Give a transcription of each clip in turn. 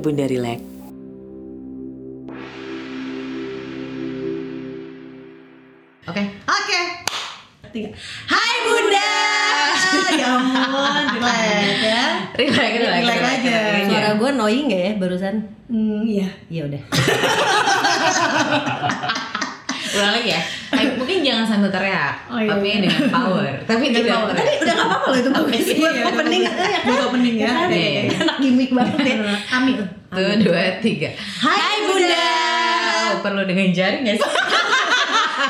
Bunda Bunda Relax. Oke. Oke. Tiga. Hai Bunda. ya ampun, rilek ya. Relax, relax, Relax aja. Suara gue annoying gak ya barusan? Hmm, iya. Iya udah. Ulang lagi ya. Eh, mungkin jangan sambil teriak, Oh, iya, tapi iya. dengan power. Tapi Dengan tidak power. teriak. Udah gak apa-apa loh itu bagus. Iya, Buat iya, opening ya kan? Buat opening ya. Iya, iya. Anak gimmick banget ya. Amin. Tuh, dua, tiga. Hai Bunda. Oh, perlu dengan jari nggak sih?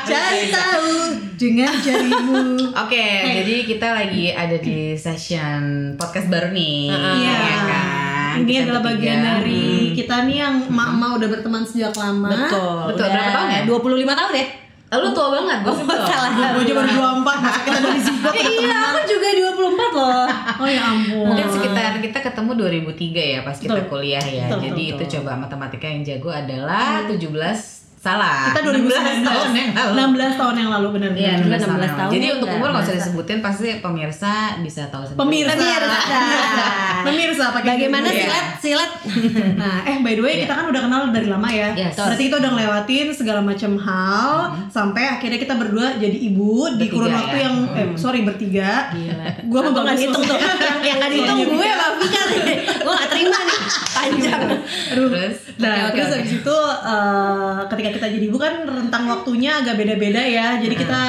Cari tahu dengan jarimu. Oke, jadi kita lagi ada di session podcast baru nih. Iya. ya kan? Ini Kita adalah bertiga. bagian dari Hmm. kita nih yang emak-emak udah berteman sejak lama. Betul. Betul, berapa tahun ya? 25 tahun ya? Eh, Lu tua banget, gue belum. salah. Gue baru 24, masa kita dari zigot Iya, aku juga 24 loh. Oh ya ampun. Mungkin sekitar kita ketemu 2003 ya pas kita Betul. kuliah ya. Betul, Jadi betul, itu betul. coba matematika yang jago adalah 17 salah. kita 16 tahun yang lalu. 16 tahun yang lalu benar Iya, 16 Juga tahun. 16 yang lalu. tahun Jadi untuk umur nggak usah biasa. disebutin, pasti pemirsa bisa tahu sendiri. Pemirsa. Pemirsa. Pemirsa pakai Bagaimana gitu ya. silat? Silat. Nah, eh by the way kita kan udah kenal dari lama ya. Yes. Berarti kita udah ngelewatin segala macam hal sampai akhirnya kita berdua jadi ibu di Bertiga kurun waktu ya. yang eh sorry bertiga. Gila. Gua mau nggak hitung tuh. Yang nggak dihitung gue sama Vika nih. Gue nggak terima nih. Panjang. Terus? Nah, terus habis itu eh, kita jadi ibu kan rentang waktunya agak beda-beda ya. Jadi kita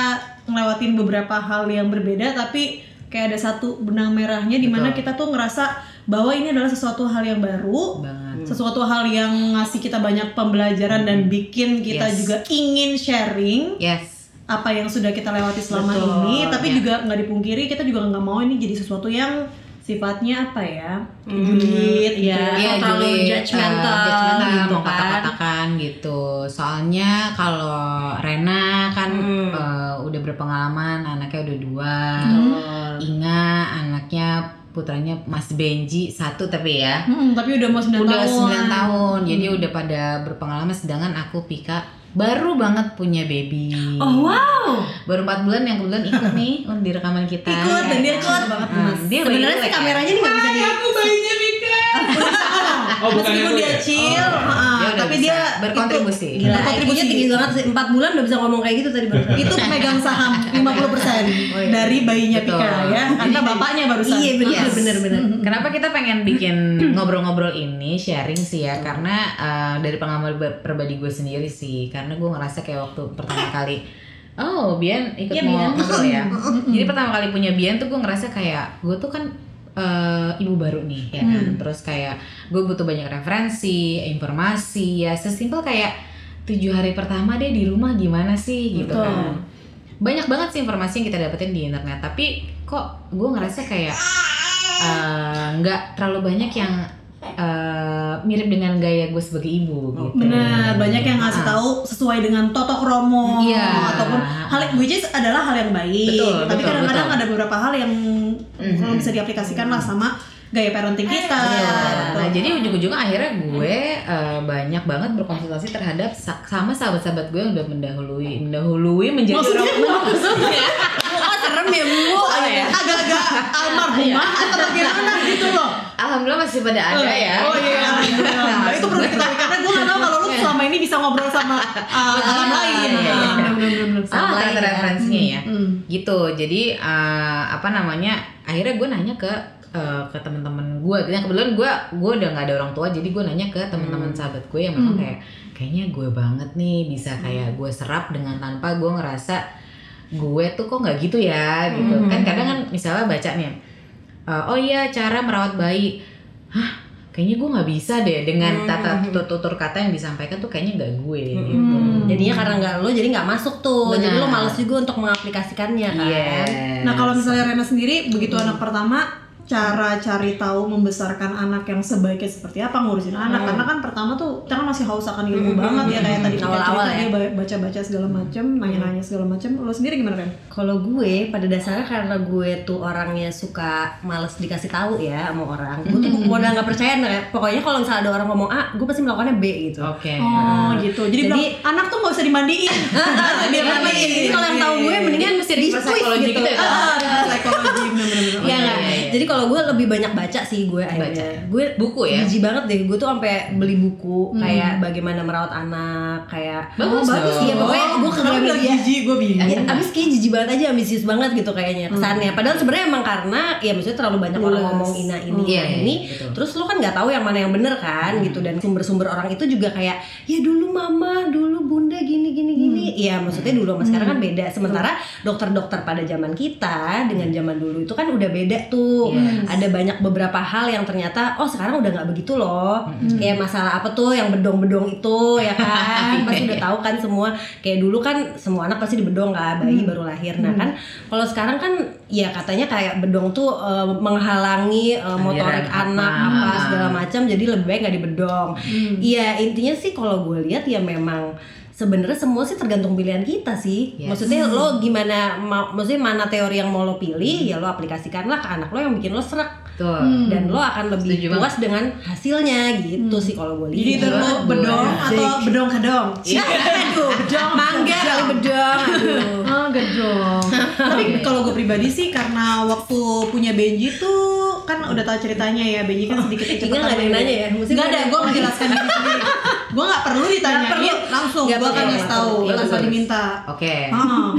ngelewatin beberapa hal yang berbeda tapi kayak ada satu benang merahnya di mana kita tuh ngerasa bahwa ini adalah sesuatu hal yang baru, Banget. sesuatu hal yang ngasih kita banyak pembelajaran dan bikin kita Yes. juga ingin sharing Yes. apa yang sudah kita lewati selama Betul, ini tapi ya. juga nggak dipungkiri kita juga nggak mau ini jadi sesuatu yang sifatnya apa ya Hmm, julid ya. Iya, terlalu jadi, judgmental eh, judgmental, gitu kan. kata-katakan gitu. Soalnya kalau Rena kan Hmm. eh, udah berpengalaman, anaknya udah dua. Betul. Inga anaknya putranya Mas Benji satu tapi ya. Hmm, tapi udah mau 9 udah tahun. 9 tahun. Jadi udah pada berpengalaman sedangkan aku Pika baru banget punya baby. Oh wow. Baru 4 bulan yang kebetulan ikut nih di rekaman kita. Ikut dan dia Ya ikut banget Mas. Dia Sebenarnya sih ya? kameranya nih nggak bisa di. aku bayinya. Oh, bukan Meskipun dia ya? chill, Oh. ha, Dia tapi dia berkontribusi. itu- Gila, berkontribusi IQ-nya tinggi banget sih. 4 bulan udah bisa ngomong kayak gitu tadi barusan. itu pemegang saham 50% Oh, iya. dari bayinya Betul. Pika ya karena bapaknya barusan Iya benar Yes. benar benar. Kenapa kita pengen bikin ngobrol-ngobrol ini sharing sih ya karena eh, dari pengalaman pribadi gue sendiri sih karena gue ngerasa kayak waktu pertama kali oh Bian ikut Iya, mau Bian. ngobrol ya jadi pertama kali punya Bian tuh gue ngerasa kayak gue tuh kan eh, ibu baru nih ya kan? Terus kayak gue butuh banyak referensi informasi ya sesimpel kayak tujuh hari pertama deh di rumah gimana sih gitu Betul. kan? Banyak banget sih informasi yang kita dapetin di internet tapi kok gue ngerasa kayak eh, nggak terlalu banyak yang eh, mirip dengan gaya gue sebagai ibu gitu. Benar, banyak yang ngasih Ah. tahu sesuai dengan totok romo Iya. ataupun hal which is adalah hal yang baik. Betul, Tapi kadang-kadang ada beberapa hal yang Mhm. kalau bisa diaplikasikan lah sama gaya parenting kita. Iya. Nah jadi ujung-ujungnya akhirnya gue eh, banyak banget berkonsultasi terhadap sa- sama sahabat-sahabat gue yang udah mendahului mendahului menjadi Maksudnya? orang maksudnya Oh serem ya bu. Oh, iya. agak-agak almarhumah atau bagaimana gitu loh. Alhamdulillah masih pada ada ya. Oh iya, alhamdulillah. Nah, itu perlu diketahui karena gue gak tau kalau lu selama ini bisa ngobrol sama uh, alam lain. iya, iya. Ah, sama lain ternyata ya. referensinya ya. Hmm. gitu jadi eh, apa namanya akhirnya gue nanya ke eh, ke teman-teman gue yang kebetulan gue gue udah nggak ada orang tua jadi gue nanya ke teman-teman sahabat gue yang memang Hmm. kayak kayaknya gue banget nih bisa kayak gue serap dengan tanpa gue ngerasa gue tuh kok nggak gitu ya gitu Hmm. kan kadang kan misalnya baca nih eh, oh iya cara merawat bayi hah kayaknya gue nggak bisa deh dengan Hmm. tata tutur, tutur kata yang disampaikan tuh kayaknya nggak gue Hmm. gitu Jadinya karena nggak lo jadi nggak masuk tuh. Jadi Benar. lo males juga untuk mengaplikasikannya kan. Yes. Nah kalau misalnya Rena sendiri begitu anak pertama cara cari tahu membesarkan anak yang sebaiknya seperti apa ngurusin anak. Karena kan pertama tuh kita kan masih haus akan ilmu Hmm, banget ya hmm, kayak hmm. tadi kita Awal-awal cerita ya. dia ba- baca-baca segala macam nanya-nanya segala macam lo sendiri gimana Ren? Kalau gue pada dasarnya karena gue tuh orangnya suka males dikasih tahu ya sama orang. Gue tuh modal nggak percaya nah, pokoknya kalau misalnya ada orang ngomong A, gue pasti melakukannya B gitu. oke. Oh gitu. Jadi, Jadi- bilang, anak tuh nggak usah dimandiin. Dia mandiin. Jadi kalau yang tahu gue mendingan mesti di-squeeze psychology gitu. ya, Kak? Ah, psikologi bener-bener Iya nggak? iya, iya. Jadi kalau gue lebih banyak baca sih gue akhirnya. Gue Buku ya? Jijik banget deh. Gue tuh sampai beli buku kayak bagaimana merawat anak, kayak Bagus bagus dong. Iya pokoknya gue ke Kenapa bilang media. jijik gue bingung. Ya, abis kayak jijik banget aja, ambisius banget gitu kayaknya kesannya. Padahal sebenarnya emang karena ya maksudnya terlalu banyak orang Luas. ngomong ina ini ina iya, ini. betul. Terus lu kan nggak tahu yang mana yang bener kan gitu dan sumber-sumber orang itu juga kayak ya dulu mama, dulu bunda gini gini gini. Iya maksudnya dulu sama sekarang kan beda. Sementara dokter-dokter pada zaman kita dengan zaman dulu itu kan udah beda tuh. Yes. Ada banyak beberapa hal yang ternyata oh sekarang udah nggak begitu loh. Kayak masalah apa tuh yang bedong-bedong itu ya kan. Pasti udah tahu kan semua. Kayak dulu kan semua anak pasti dibedong kan bayi baru lahir. Nah kan kalau sekarang kan ya katanya kayak bedong tuh eh, menghalangi eh, motorik Aliran anak apa. apa segala macam jadi lebih baik nggak dibedong. Iya intinya sih kalau gue lihat ya memang sebenarnya semua sih tergantung pilihan kita sih. Yes. Maksudnya lo gimana mau maksudnya mana teori yang mau lo pilih ya lo aplikasikanlah ke anak lo yang bikin lo serak Tuh. dan lo akan lebih Setuju puas dengan hasilnya gitu sih kalau gue Jadi itu lihat. lo bedong atau bedong kedong? Iya, aduh, bedong, mangga kali bedong, aduh. Oh, gedong. Tapi kalau gue pribadi sih karena waktu punya Benji tuh kan udah tahu ceritanya ya Benji kan sedikit Ingat kecepatan. nggak ada yang nanya ya? Nggak ada, gue menjelaskan diri sendiri. Gue nggak perlu ditanyain, perlu. langsung gue akan ngasih tahu bagus. diminta. Oke.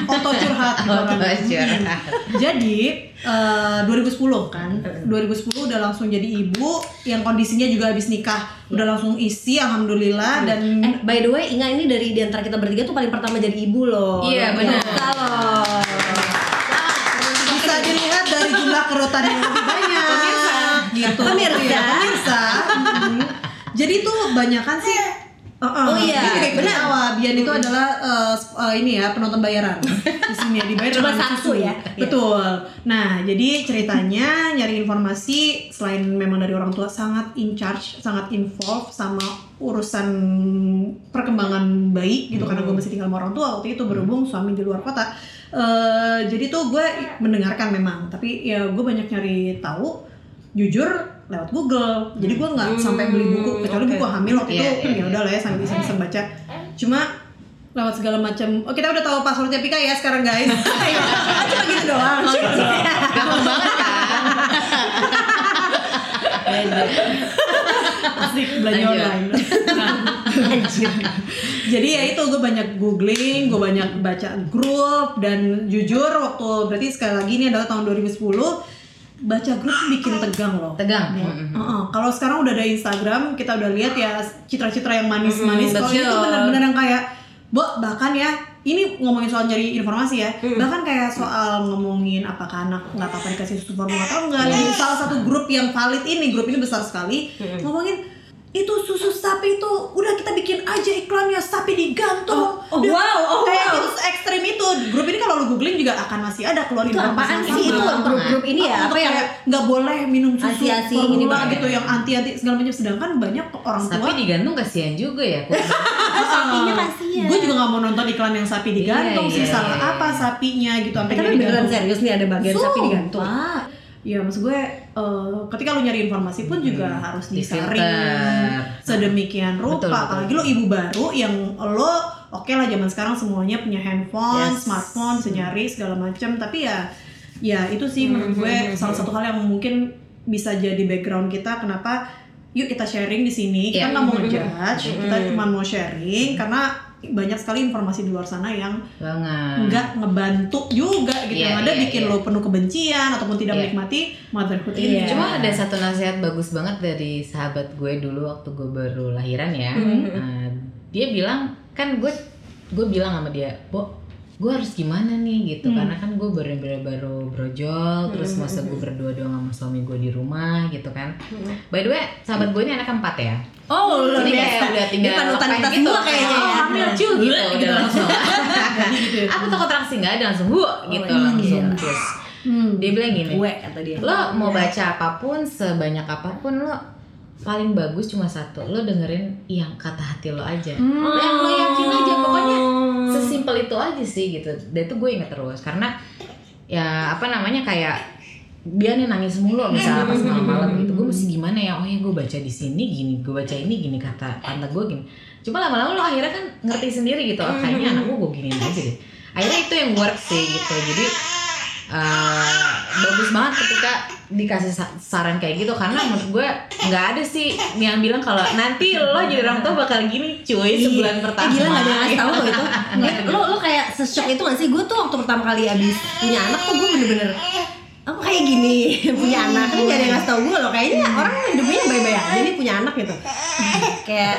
Auto curhat gitu Auto kan. curhat. Jadi eh, 2010 kan, 2010 udah langsung jadi ibu yang kondisinya juga habis nikah, udah langsung isi, alhamdulillah dan Eh, by the way, Inga ini dari di antara kita bertiga tuh paling pertama jadi ibu loh. Iya, benar. biasa loh. bisa dilihat dari jumlah kerutan yang lebih banyak gitu Pemirsa. Ya, pemirsa Hmm. jadi tuh banyakan sih Uh, uh, Oh iya, benar. ketawa. Bian itu adalah uh, uh, ini ya penonton bayaran. Di sini ya dibayar Cuma satu ya. Betul. Nah jadi ceritanya nyari informasi selain memang dari orang tua sangat in charge, sangat involved sama urusan perkembangan bayi gitu. Karena gue masih tinggal sama orang tua waktu itu berhubung suami di luar kota. Eh, jadi tuh gue mendengarkan memang, tapi ya gue banyak nyari tahu. Jujur lewat Google. Jadi gue nggak sampai beli buku kecuali oke. buku hamil waktu Iya, itu iya, ya udah lah ya sambil bisa bisa baca. Cuma lewat segala macam. Oh kita udah tahu passwordnya Pika ya sekarang guys. Cuma gitu doang. Gampang banget kan? Asik belanja online. Jadi ya itu gue banyak googling, gue banyak baca grup dan jujur waktu berarti sekali lagi ini adalah tahun 2010 baca grup bikin tegang loh. Tegang. Ya. Mm-mm. Heeh. Kalau sekarang udah ada Instagram, kita udah lihat ya citra-citra yang manis-manis. Mm, Kalau itu benar-benar yang kayak, Bo, bahkan ya, ini ngomongin soal nyari informasi ya, bahkan kayak soal ngomongin apakah anak nggak apa-apa dikasih susu formula atau enggak. Di salah satu grup yang valid ini, grup ini besar sekali, ngomongin itu susu sapi itu udah kita bikin aja iklannya sapi digantung. Oh, oh, Dan wow, oh, kayak wow. gitu ekstrim itu. Grup ini kalau lu googling juga akan masih ada keluar Itu apaan sih itu grup-grup ini ya? Apa yang nggak boleh minum susu formula ini banget. gitu yang anti-anti segala macam sedangkan banyak orang tua Tapi digantung kasihan juga ya. sapinya kasihan. gue juga nggak mau nonton iklan yang sapi digantung Iya, sih iya, salah iya. apa sapinya gitu sampai Tapi beneran serius nih ada bagian sapi digantung. Sumpah. Ya maksud gue eh, ketika lu nyari informasi pun juga harus disaring sedemikian rupa Betul, betul. apalagi lo ibu baru yang lo oke lah zaman sekarang semuanya punya handphone, Yes. smartphone, bisa nyari segala macam tapi ya ya itu sih menurut gue Mm-hmm. salah satu hal yang mungkin bisa jadi background kita kenapa yuk kita sharing di sini kita Iya. nggak mau ngejudge kita cuma mau sharing karena banyak sekali informasi di luar sana yang nggak ngebantu juga gitu Iya, yang ada iya, bikin iya. lo penuh kebencian ataupun tidak Iya. menikmati motherhood ini Iya. Cuma ada satu nasihat bagus banget dari sahabat gue dulu waktu gue baru lahiran ya. Mhm. Nah, dia bilang kan gue gue bilang sama dia, Bo, gue harus gimana nih gitu Hmm. karena kan gue baru baru, baru brojol terus masa gue berdua doang sama suami gue di rumah gitu kan. By the way, sahabat gue ini anak keempat ya. Oh, luar biasa. kayak udah tinggal panutan apa kita gitu. semua kayaknya oh, ya. hamil cu gitu, udah langsung. Jadi gitu ya. Aku takut reaksi nggak ada langsung hu gitu iya. langsung terus. Hmm. Dia bilang gini, Gue kata dia. lo mau baca apa pun sebanyak apa pun lo paling bagus cuma satu lo dengerin yang kata hati lo aja. Lo yang lo yakin aja pokoknya sesimpel itu aja sih gitu. Dan itu gue inget terus karena ya apa namanya kayak dia nih nangis mulu misalnya pas malam-malam gitu. Gue mesti gimana ya? Oh ya gue baca di sini gini gue baca ini gini kata tante gue gini. Cuma lama-lama lo akhirnya kan ngerti sendiri gitu oh, kayaknya anak gue gue giniin aja deh. Akhirnya itu yang work sih gitu. Jadi eh, bagus banget ketika dikasih sa- saran kayak gitu. Karena menurut gue nggak ada sih yang bilang kalau nanti lo jadi orang tua bakal gini cuy sebulan pertama Eh, gila gak ada yang ngasih tau lo itu. Lo, lo kayak sesok itu gak sih? Gue tuh waktu pertama kali abis punya anak tuh gue bener-bener Apa kayak gini punya anak. Ini gak ada yang ngasih tau gue loh. Kayaknya orang hidupnya baik-baik aja nih punya anak gitu. Kayak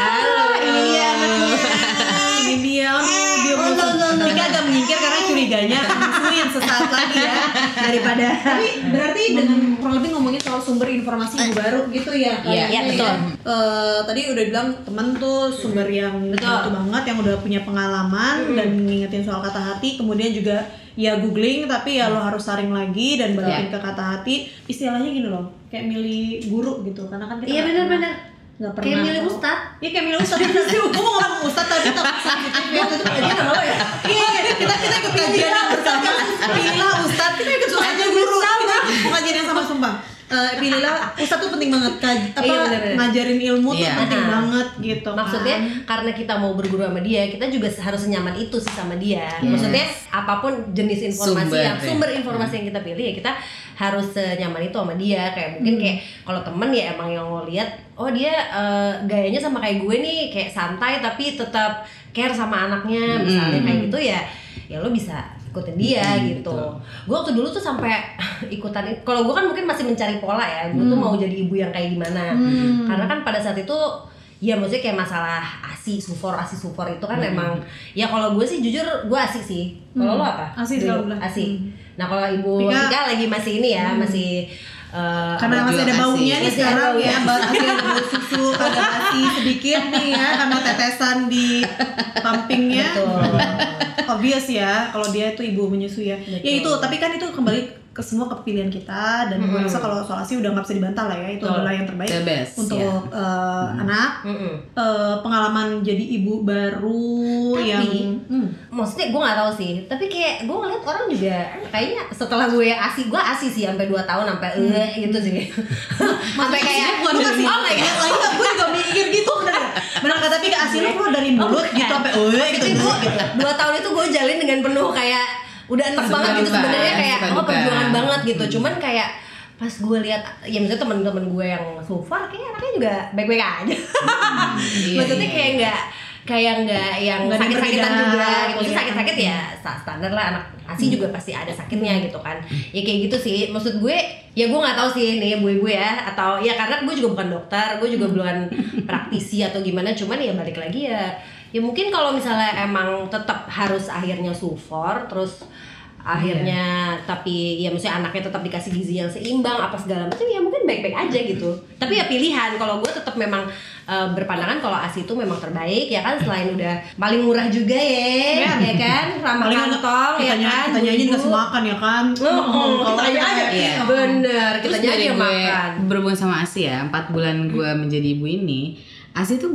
Halo. Dia anaknya. Ini dia aduh dia Oh, no, no. Tika agak menyingkir curiganya akan musuhin sesaat lagi ya Daripada tapi berarti dengan kurang lebih ngomongin soal sumber informasi ibu baru gitu ya Iya, kayaknya iya, betul. ya. Eh, tadi udah bilang temen tuh sumber yang Betul. itu banget yang udah punya pengalaman dan ngingetin soal kata hati kemudian juga ya googling tapi ya lo harus saring lagi dan balikin ke kata hati istilahnya gini loh kayak milih guru gitu karena kan kita Iya nggak bener-bener pernah- nggak pernah. Kayak milih ustad. Iya kayak milih ustad. Gue mau ngomong ustad tapi tak sensitif. Ya Itu kajian sama lo ya? Iya iya, kita kita ikut kajian yang bersama. Pilihlah ustad. Kita ikut aja guru. Kita mau kajian yang sama sumpah. Eh, pilihlah ustad tuh penting banget. Kaj, apa Iya, ngajarin ilmu tuh Iya. penting Nah. banget gitu Maksudnya kan. karena kita mau berguru sama dia, kita juga harus senyaman itu sih sama dia. Maksudnya apa pun jenis informasi Sumber, yang ya. sumber informasi yang kita pilih ya kita harus senyaman itu sama dia. Kayak mungkin kayak kalau temen ya emang yang lo lihat, oh dia eh, gayanya sama kayak gue nih, kayak santai tapi tetap care sama anaknya, misalnya kayak gitu ya. Ya lo bisa ikutin dia gitu. Gue waktu dulu tuh sampai ikutan kalau gue kan mungkin masih mencari pola ya. Gue tuh mau jadi ibu yang kayak gimana. Karena kan pada saat itu ya maksudnya kayak masalah asi sufor asi sufor itu kan emang ya kalau gue sih jujur gue asik sih kalau lo apa Asi Dulu, selalu bilang. asi nah kalau ibu Tika lagi masih ini ya masih eh, karena masih ada baunya nih sekarang ya ya. Masih ada bau susu Ada basi sedikit nih ya Karena tetesan di pumpingnya. Betul. obvious ya kalau dia itu ibu menyusui ya. Ya itu tapi kan itu kembali ke semua kepilihan kita. Dan gue rasa kalau soal asi udah nggak bisa dibantah lah ya. Itu Betul. adalah yang terbaik The best, untuk ya. eh, anak. Mm-mm. Eh, pengalaman jadi ibu baru Tapi- yang hmm, maksudnya gue nggak tahu sih. Tapi kayak gue ngeliat orang juga kayaknya setelah gue asi gue asi sih sampai 2 tahun sampai eh gitu sih. Sampai kayak bukan dari oh my god lagi gue juga mikir gitu bener. Bener kata tapi asli lu keluar dari mulut bukan. gitu sampai oh gitu gue dua tahun itu gue jalin dengan penuh kayak udah enak banget gitu sebenarnya kayak oh perjuangan banget gitu. Hmm. cuman kayak pas gue lihat ya misalnya temen-temen gue yang so far kayak anaknya juga baik-baik aja. Iya, maksudnya iya, kayak nggak kayak nggak yang sakit-sakitan juga gitu. iya. sakit-sakit ya sta- standar lah anak asi juga pasti ada sakitnya gitu kan. Ya kayak gitu sih. Maksud gue ya gue nggak tahu sih nih ibu-ibu ya atau ya karena gue juga bukan dokter gue juga bukan praktisi atau gimana. Cuman ya balik lagi ya ya mungkin kalau misalnya emang tetap harus akhirnya sufor terus akhirnya tapi ya maksudnya anaknya tetap dikasih gizi yang seimbang apa segala macam ya mungkin baik-baik aja gitu. Tapi ya pilihan kalau gue tetap memang eh, berpandangan kalau asi itu memang terbaik ya kan? Selain udah paling murah juga ya Iya. ya kan? Ramah paling kantong ya kan? kita nyanyi Bu-ibu. dikasih makan ya kan? Oh, oh, kalau kita aja Iya. bener kita aja makan. berhubungan sama Asi ya, 4 bulan gue menjadi ibu ini, Asi tuh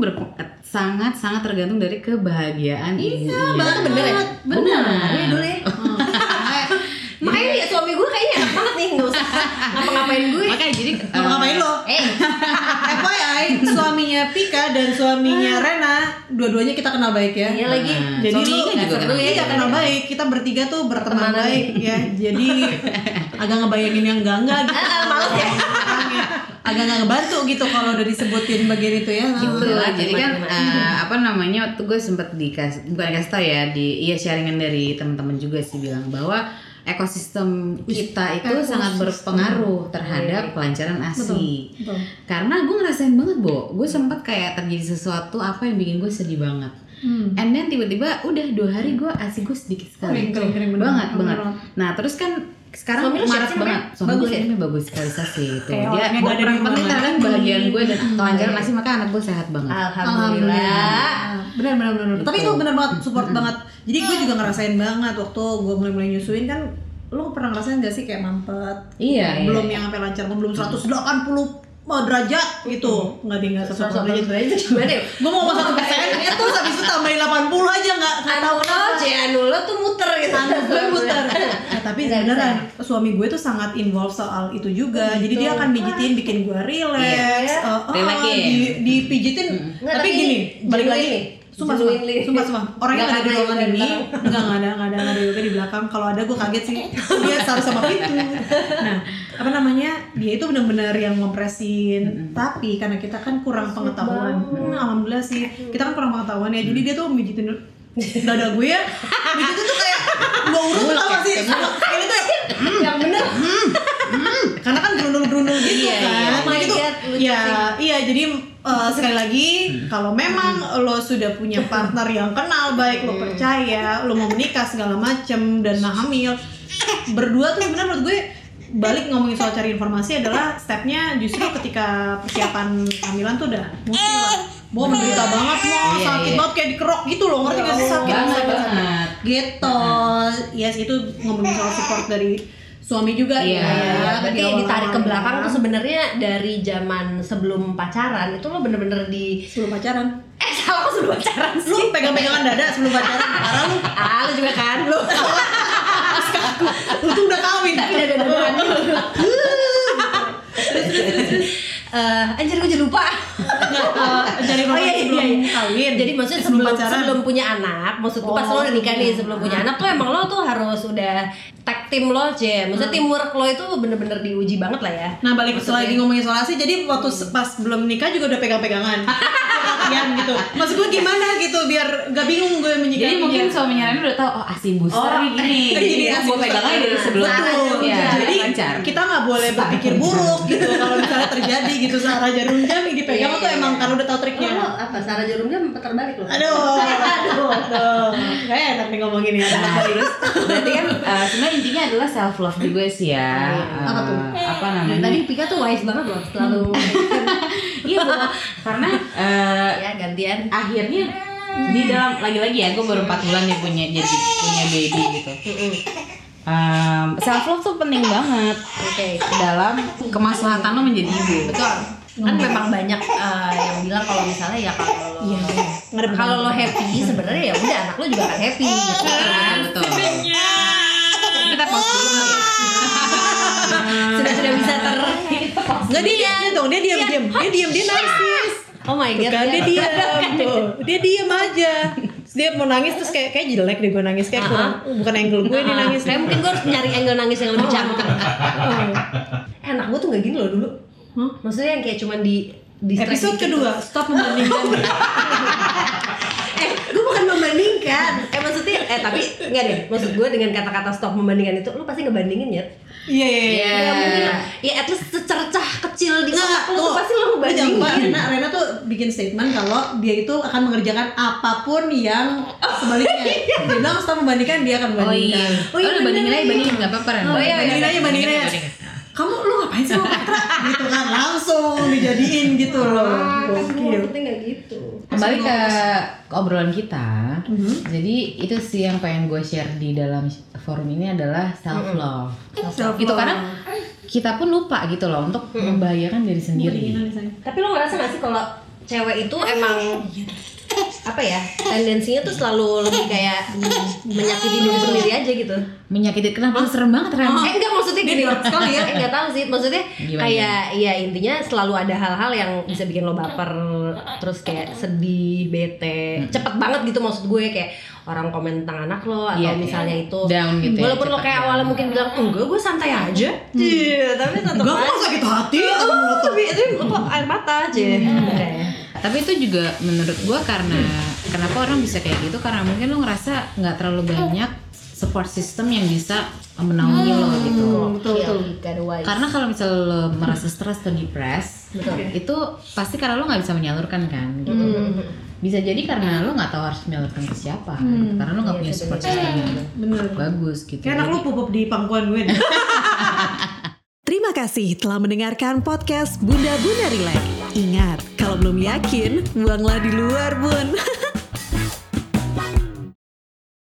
sangat sangat tergantung dari kebahagiaan. Iya, banget bener ya Bener. Iya dulu ya makanya ya suami gue kayaknya enak banget nih nggak usah ngapa-ngapain gue Makanya jadi eh, ngapain lo? eh FYI, suaminya Pika dan suaminya Rena, dua-duanya kita kenal baik ya. iya lagi Nah, Jadi lu juga kenal ya, kenal baik. Kita bertiga tuh berteman baik ya. Jadi agak ngebayangin yang enggak enggak gitu. Ah, males ya. Agak nggak ngebantu gitu kalau udah disebutin bagian itu ya. gitu Gimana, jadi kan eh, apa namanya waktu gue sempet dikasih bukan dikasih tau ya di iya sharingan dari teman-teman juga sih bilang bahwa ekosistem kita itu ekosistem. sangat berpengaruh terhadap kelancaran asi Betul. karena gue ngerasain banget bo gue sempat kayak terjadi sesuatu apa yang bikin gue sedih banget Hmm. and then tiba-tiba udah dua hari gue asi gue sedikit sekali Kering, kering, kering, banget Bener banget banget. nah terus kan sekarang Suami lu sih banget suami Bagus ya? ini bagus sekali sih itu dia gue paling penting kan lagi. bahagian gue dan kelancaran asi maka anak gue sehat banget alhamdulillah Benar benar benar. Tapi Gitu. itu benar banget support banget. Jadi gue juga ngerasain banget waktu gue mulai-mulai nyusuin kan lo pernah ngerasain gak sih kayak mampet? Iya, Belum iya. yang sampai lancar, belum 180 derajat gitu. Enggak deh, enggak 180 derajat. gimana ya Gue mau satu persen, ya terus habis itu tambahin 80 aja nggak nggak tahu anu lo kenapa. Anu lo tuh muter gitu Tangan gue muter. Nah, tapi Nggak beneran suami gue tuh sangat involve soal itu juga. Jadi dia akan pijitin, bikin gue relax. Iya. eh, eh, di, dipijitin. Nggak, tapi gini, ini balik lagi. Sumpah, sumpah, sumpah, sumpah. Orangnya Nggak nggak ada di ruangan ini, belakang. nggak nggak ada nggak ada nggak ada yoga di belakang. Kalau ada gue kaget sih, dia selalu sama pintu. Nah, apa namanya? Dia itu benar-benar yang ngompresin. Tapi karena kita kan kurang pengetahuan, Hmm, alhamdulillah sih, kita kan kurang pengetahuan ya. Jadi dia tuh mijitin dada gue ya, mijitin tuh kayak mau urut tau gak sih? Ini tuh yang bener karena kan gerundul-gerundul gitu Iya, kan. iya. Nah, Oh my gitu. God, lucu ya, sih. iya eh, sekali lagi kalau memang lo sudah punya partner yang kenal baik lo percaya, lo mau menikah segala macem dan mau hamil, berdua tuh sebenarnya menurut gue balik ngomongin soal cari informasi adalah stepnya justru ketika persiapan kehamilan tuh udah mesti lah. Mau menderita banget mau Iya, sakit iya. banget kayak dikerok gitu loh. Ngerti gak sih? Sakit Banget, sakit. banget. gitu. Yes itu ngomongin soal support dari suami juga Iya, ya. iya, berarti Di ditarik ke belakang tuh sebenarnya dari zaman sebelum pacaran itu lo bener-bener di sebelum pacaran. Eh salah kok sebelum pacaran sih. lu pegang-pegangan dada sebelum pacaran. Parah lu. Ah lu juga kan lu. Lu tuh udah kawin. Tapi ada Eh, anjir gue jadi lupa eh, cari Oh, iya, iya, sebelum iya. kawin Jadi maksudnya sebelum pacaran sebelum punya anak, maksud gue pas Oh, lo udah nikah nih iya. sebelum punya anak tuh emang lo tuh harus udah tag team lo cie. Maksudnya Hmm. teamwork lo itu bener-bener diuji banget lah ya. Nah balik Maksudnya- lagi ngomongin isolasi, jadi waktu pas belum nikah juga udah pegang-pegangan Latihan gitu Maksud gue gimana gitu, biar gak bingung gue menyikapi Jadi mungkin suaminya Rani udah tahu oh asi booster Oh, gini. eh, Jadi gini, gue asi booster. pegangnya dari sebelum ya, jadi lancar. kita nggak boleh berpikir buruk gitu kalau misalnya terjadi gitu searah jarum jam yang dipegang Iya, tuh iya, emang iya. karena udah tahu triknya lo apa Sarah jarum jam putar balik lo? aduh aduh aduh gak enak nih ngomongin ya Nah, terus berarti kan eh, sebenarnya intinya adalah self love juga sih ya. Eh, Apa tuh? Apa Dari namanya? tadi Pika tuh wise banget loh selalu Iya, Bu. karena eh, ya gantian. akhirnya di dalam lagi-lagi ya gue baru 4 bulan ya punya jadi punya baby gitu. self love tuh penting banget Oke. dalam kemaslahatan lo menjadi ibu. Betul. Kan memang banyak eh, yang bilang kalau misalnya ya kalau lo Iya, iya. Nggak ada kalau lo happy sebenarnya ya udah anak lo juga akan happy gitu kan. Betul. Kita pause dulu kali ya. Sudah sudah bisa ter Nggak dia dia dong, dia diam diam, dia diam dia narsis. Oh my Tuh god. kan dia dia- diam tuh, dia diam aja. Terus dia mau nangis terus kayak kayak jelek deh gue nangis kayak kurang, bukan angle gue nih nangis. Kayak mungkin gue harus nyari angle nangis yang lebih cantik. Oh. Eh, anak gue tuh gak gini loh dulu. Hah? Maksudnya yang kayak cuman di di Episode kedua, stop membandingkan. eh gue bukan membandingkan eh maksudnya eh tapi enggak deh maksud gue dengan kata-kata stop membandingkan itu lu pasti ngebandingin ya Iya iya iya. ya mungkin ya at least secercah kecil di otak lu tuh pasti lupa, ngebandingin Rena, Rena tuh bikin statement kalau dia itu akan mengerjakan apa pun yang sebaliknya. Dia bilang setelah membandingkan dia akan Oh iya. membandingkan. Oh, iya, bandingin aja, bandingin nggak apa-apa Ren. Oh iya, bandingin aja, bandingin aja. Kamu lu ngapain sih sama Patra? gitu kan langsung dijadiin gitu loh. Ah, kan maksudnya nggak gitu Kembali ke, ke obrolan kita. Mhm. Jadi itu sih yang pengen gue share di dalam forum ini adalah self love. Self-love. Gitu karena kita pun lupa gitu loh untuk membahagiakan diri sendiri. tapi lo ngerasa gak sih kalau cewek itu emang apa ya tendensinya tuh selalu lebih kayak menyakiti diri sendiri aja gitu. Menyakiti kenapa? Serem banget Ren? eh enggak maksudnya gini. Sekali ya. eh enggak tahu sih maksudnya Gimana, kayak ya intinya selalu ada hal-hal yang bisa bikin lo baper terus kayak sedih bete cepet banget gitu maksud gue kayak orang komen tentang anak lo atau Iya, misalnya itu. Down gitu ya, walaupun lo cepet kayak down. awalnya mungkin bilang enggak gue santai aja. Iya tapi tetap Enggak aja. kok sakit hati. oh tapi itu air mata aja Tapi itu juga menurut gue karena kenapa orang bisa kayak gitu karena mungkin lo ngerasa nggak terlalu banyak support system yang bisa menaungi lo gitu. Betul betul. Karena kalau misalnya lo merasa stres atau depres, itu pasti karena lo nggak bisa menyalurkan kan. Gitu. Bisa jadi karena lo nggak tahu harus menyalurkan ke siapa, gitu. karena lo nggak punya support system yang Bener. bagus gitu. Kayak anak lu pupuk di pangkuan gue. nih. Terima kasih telah mendengarkan podcast Bunda Bunda Relax. Ingat, kalau belum yakin, buanglah di luar, Bun.